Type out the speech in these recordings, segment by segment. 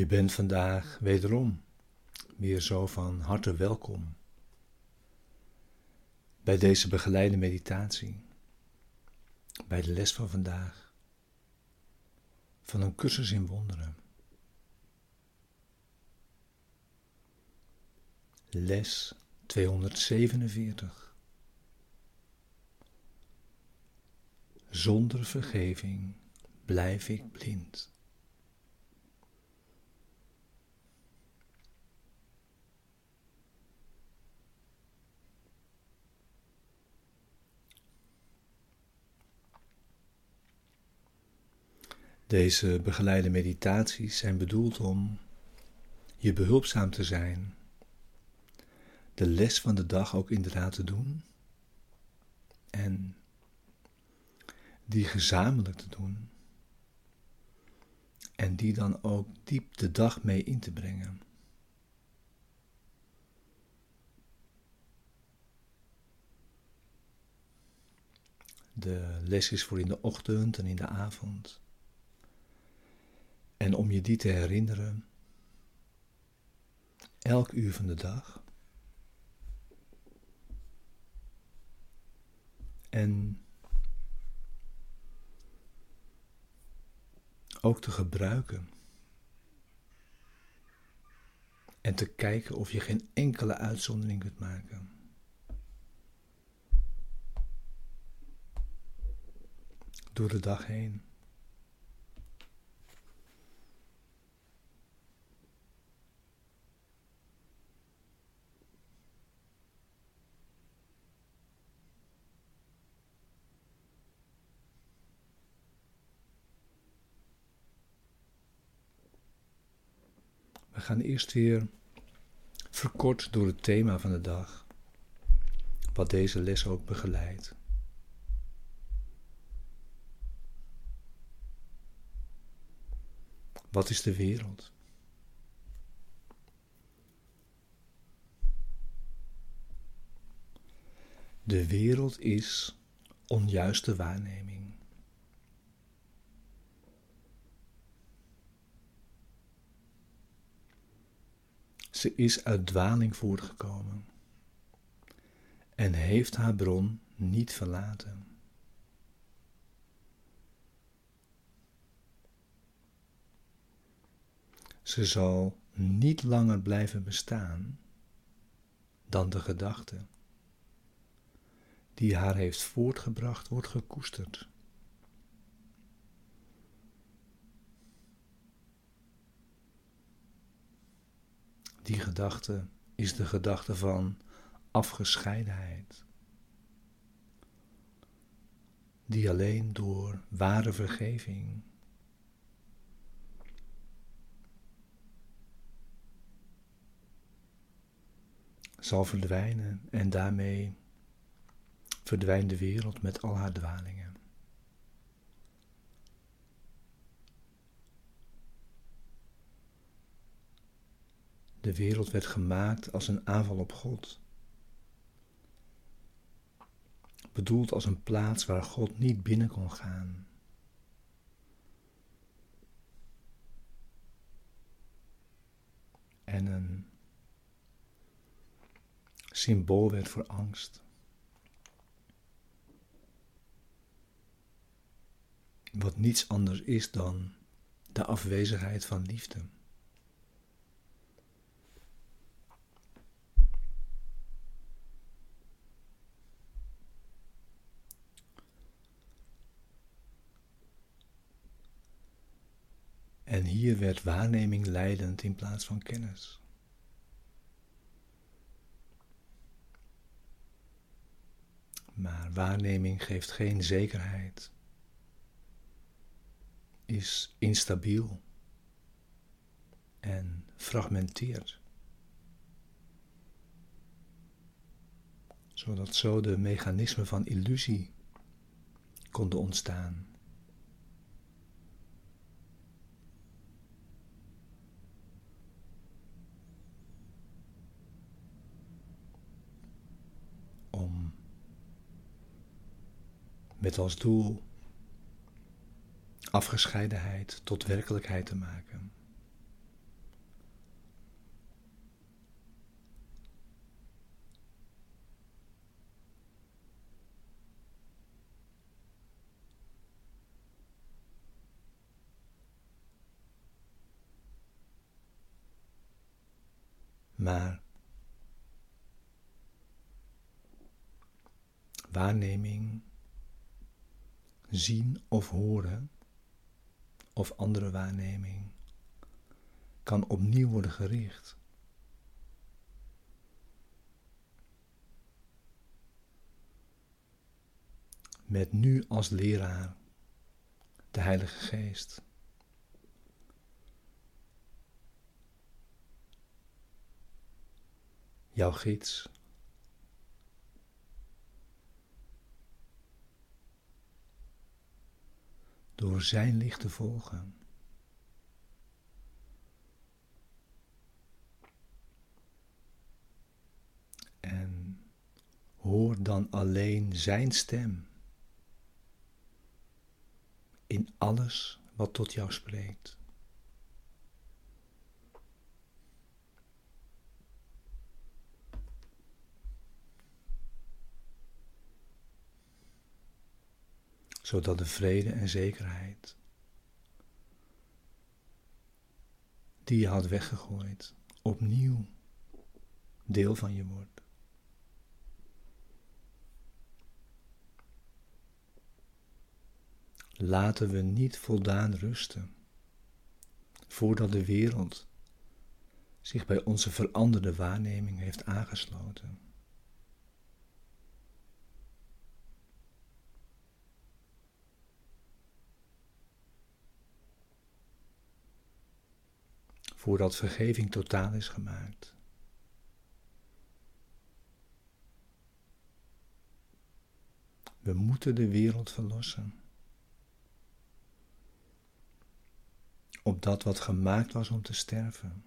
Je bent vandaag wederom weer zo van harte welkom bij deze begeleide meditatie, bij de les van vandaag, van een cursus in wonderen. Les 247. Zonder vergeving blijf ik blind. Deze begeleide meditaties zijn bedoeld om je behulpzaam te zijn, de les van de dag ook inderdaad te doen en die gezamenlijk te doen en die dan ook diep de dag mee in te brengen. De les is voor in de ochtend en in de avond. En om je die te herinneren, elk uur van de dag. En ook te gebruiken. En te kijken of je geen enkele uitzondering kunt maken. Door de dag heen. We gaan eerst weer verkort door het thema van de dag, wat deze les ook begeleidt. Wat is de wereld? De wereld is onjuiste waarneming. Ze is uit dwaling voortgekomen en heeft haar bron niet verlaten. Ze zal niet langer blijven bestaan dan de gedachte die haar heeft voortgebracht wordt gekoesterd. Die gedachte is de gedachte van afgescheidenheid, die alleen door ware vergeving zal verdwijnen en daarmee verdwijnt de wereld met al haar dwalingen. De wereld werd gemaakt als een aanval op God. Bedoeld als een plaats waar God niet binnen kon gaan. En een symbool werd voor angst. Wat niets anders is dan de afwezigheid van liefde. En hier werd waarneming leidend in plaats van kennis. Maar waarneming geeft geen zekerheid, is instabiel en fragmenteert. Zodat zo de mechanismen van illusie konden ontstaan. met als doel afgescheidenheid tot werkelijkheid te maken. Maar waarneming zien of horen of andere waarneming kan opnieuw worden gericht. Met nu als leraar de Heilige Geest. Jouw gids. Door zijn licht te volgen. En hoor dan alleen zijn stem in alles wat tot jou spreekt. Zodat de vrede en zekerheid die je had weggegooid, opnieuw deel van je wordt. laten we niet voldaan rusten voordat de wereld zich bij onze veranderde waarneming heeft aangesloten. Voordat vergeving totaal is gemaakt. We moeten de wereld verlossen. op dat wat gemaakt was om te sterven,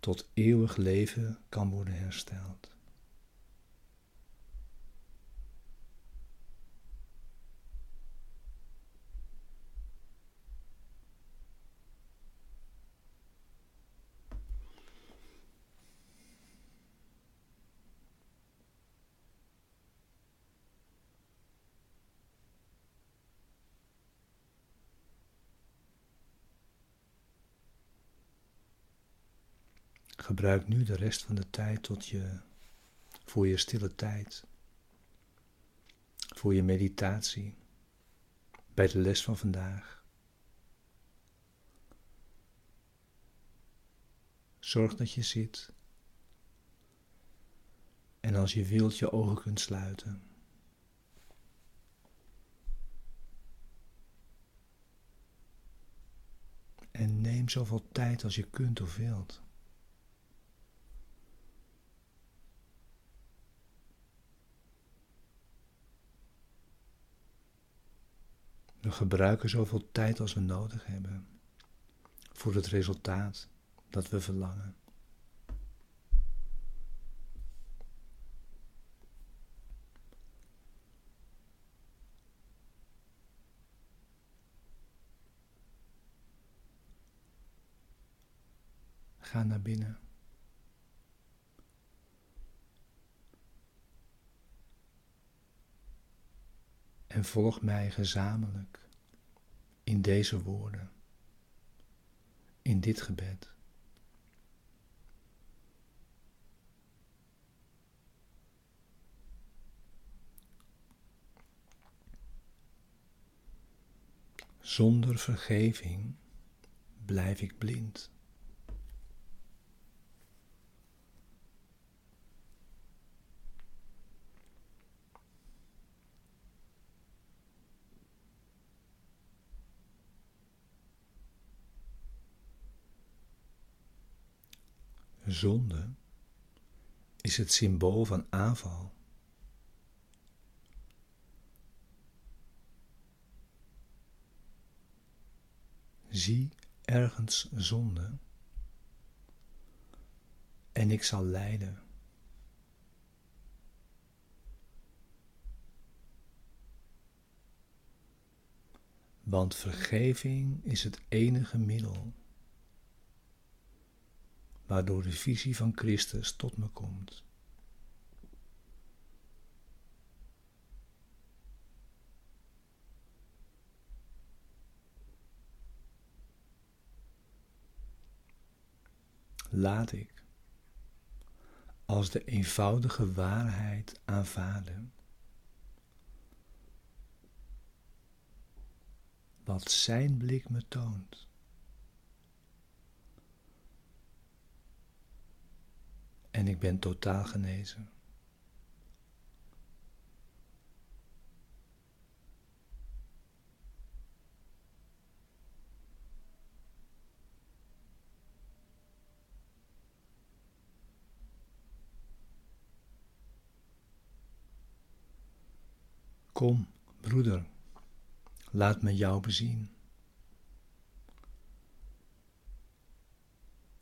tot eeuwig leven kan worden hersteld. Gebruik nu de rest van de tijd tot je, voor je stille tijd, voor je meditatie, bij de les van vandaag. Zorg dat je zit en als je wilt je ogen kunt sluiten. En neem zoveel tijd als je kunt of wilt. We gebruiken zoveel tijd als we nodig hebben voor het resultaat dat we verlangen. Ga naar binnen. En volg mij gezamenlijk in deze woorden, in dit gebed. Zonder vergeving blijf ik blind. Zonde is het symbool van aanval. Zie ergens zonde en ik zal lijden. Want vergeving is het enige middel waardoor de visie van Christus tot me komt. laat ik als de eenvoudige waarheid aanvaarden. Wat Zijn blik me toont. En ik ben totaal genezen. Kom, broeder, laat me jou bezien.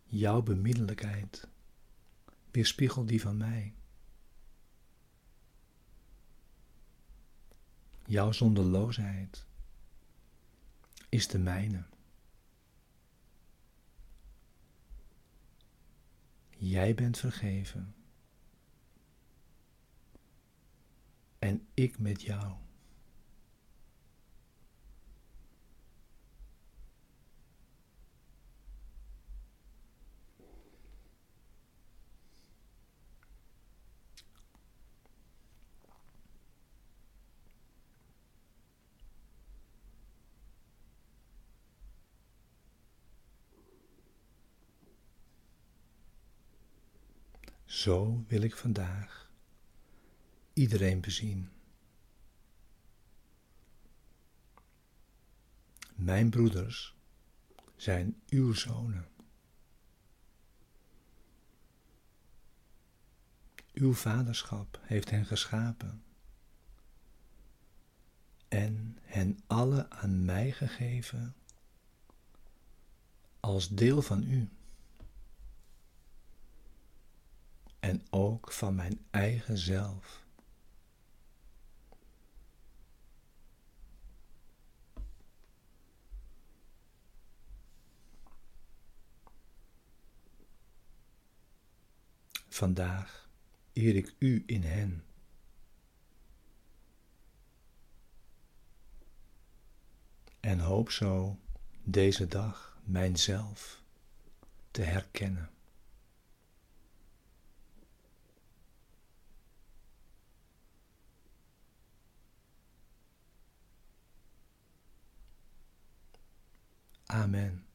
Jouw bemiddelijkheid weerspiegelt die van mij. Jouw zonderloosheid is de mijne. Jij bent vergeven. en ik met jou. Zo wil ik vandaag iedereen bezien. Mijn broeders zijn uw zonen. Uw vaderschap heeft hen geschapen en hen alle aan mij gegeven als deel van u. En ook van mijn eigen zelf. Vandaag eer ik u in hen. En hoop zo deze dag mijzelf te herkennen. Amen.